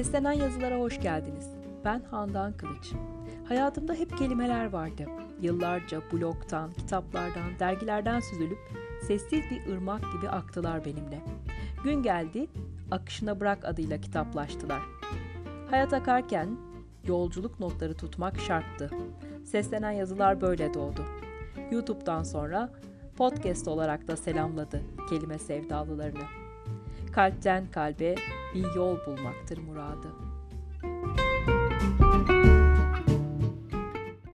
Seslenen yazılara hoş geldiniz. Ben Handan Kılıç. Hayatımda hep kelimeler vardı. Yıllarca blogtan, kitaplardan, dergilerden süzülüp sessiz bir ırmak gibi aktılar benimle. Gün geldi, akışına bırak adıyla kitaplaştılar. Hayat akarken yolculuk notları tutmak şarttı. Seslenen yazılar böyle doğdu. YouTube'dan sonra podcast olarak da selamladı kelime sevdalılarını. Kalpten kalbe bir yol bulmaktır muradı.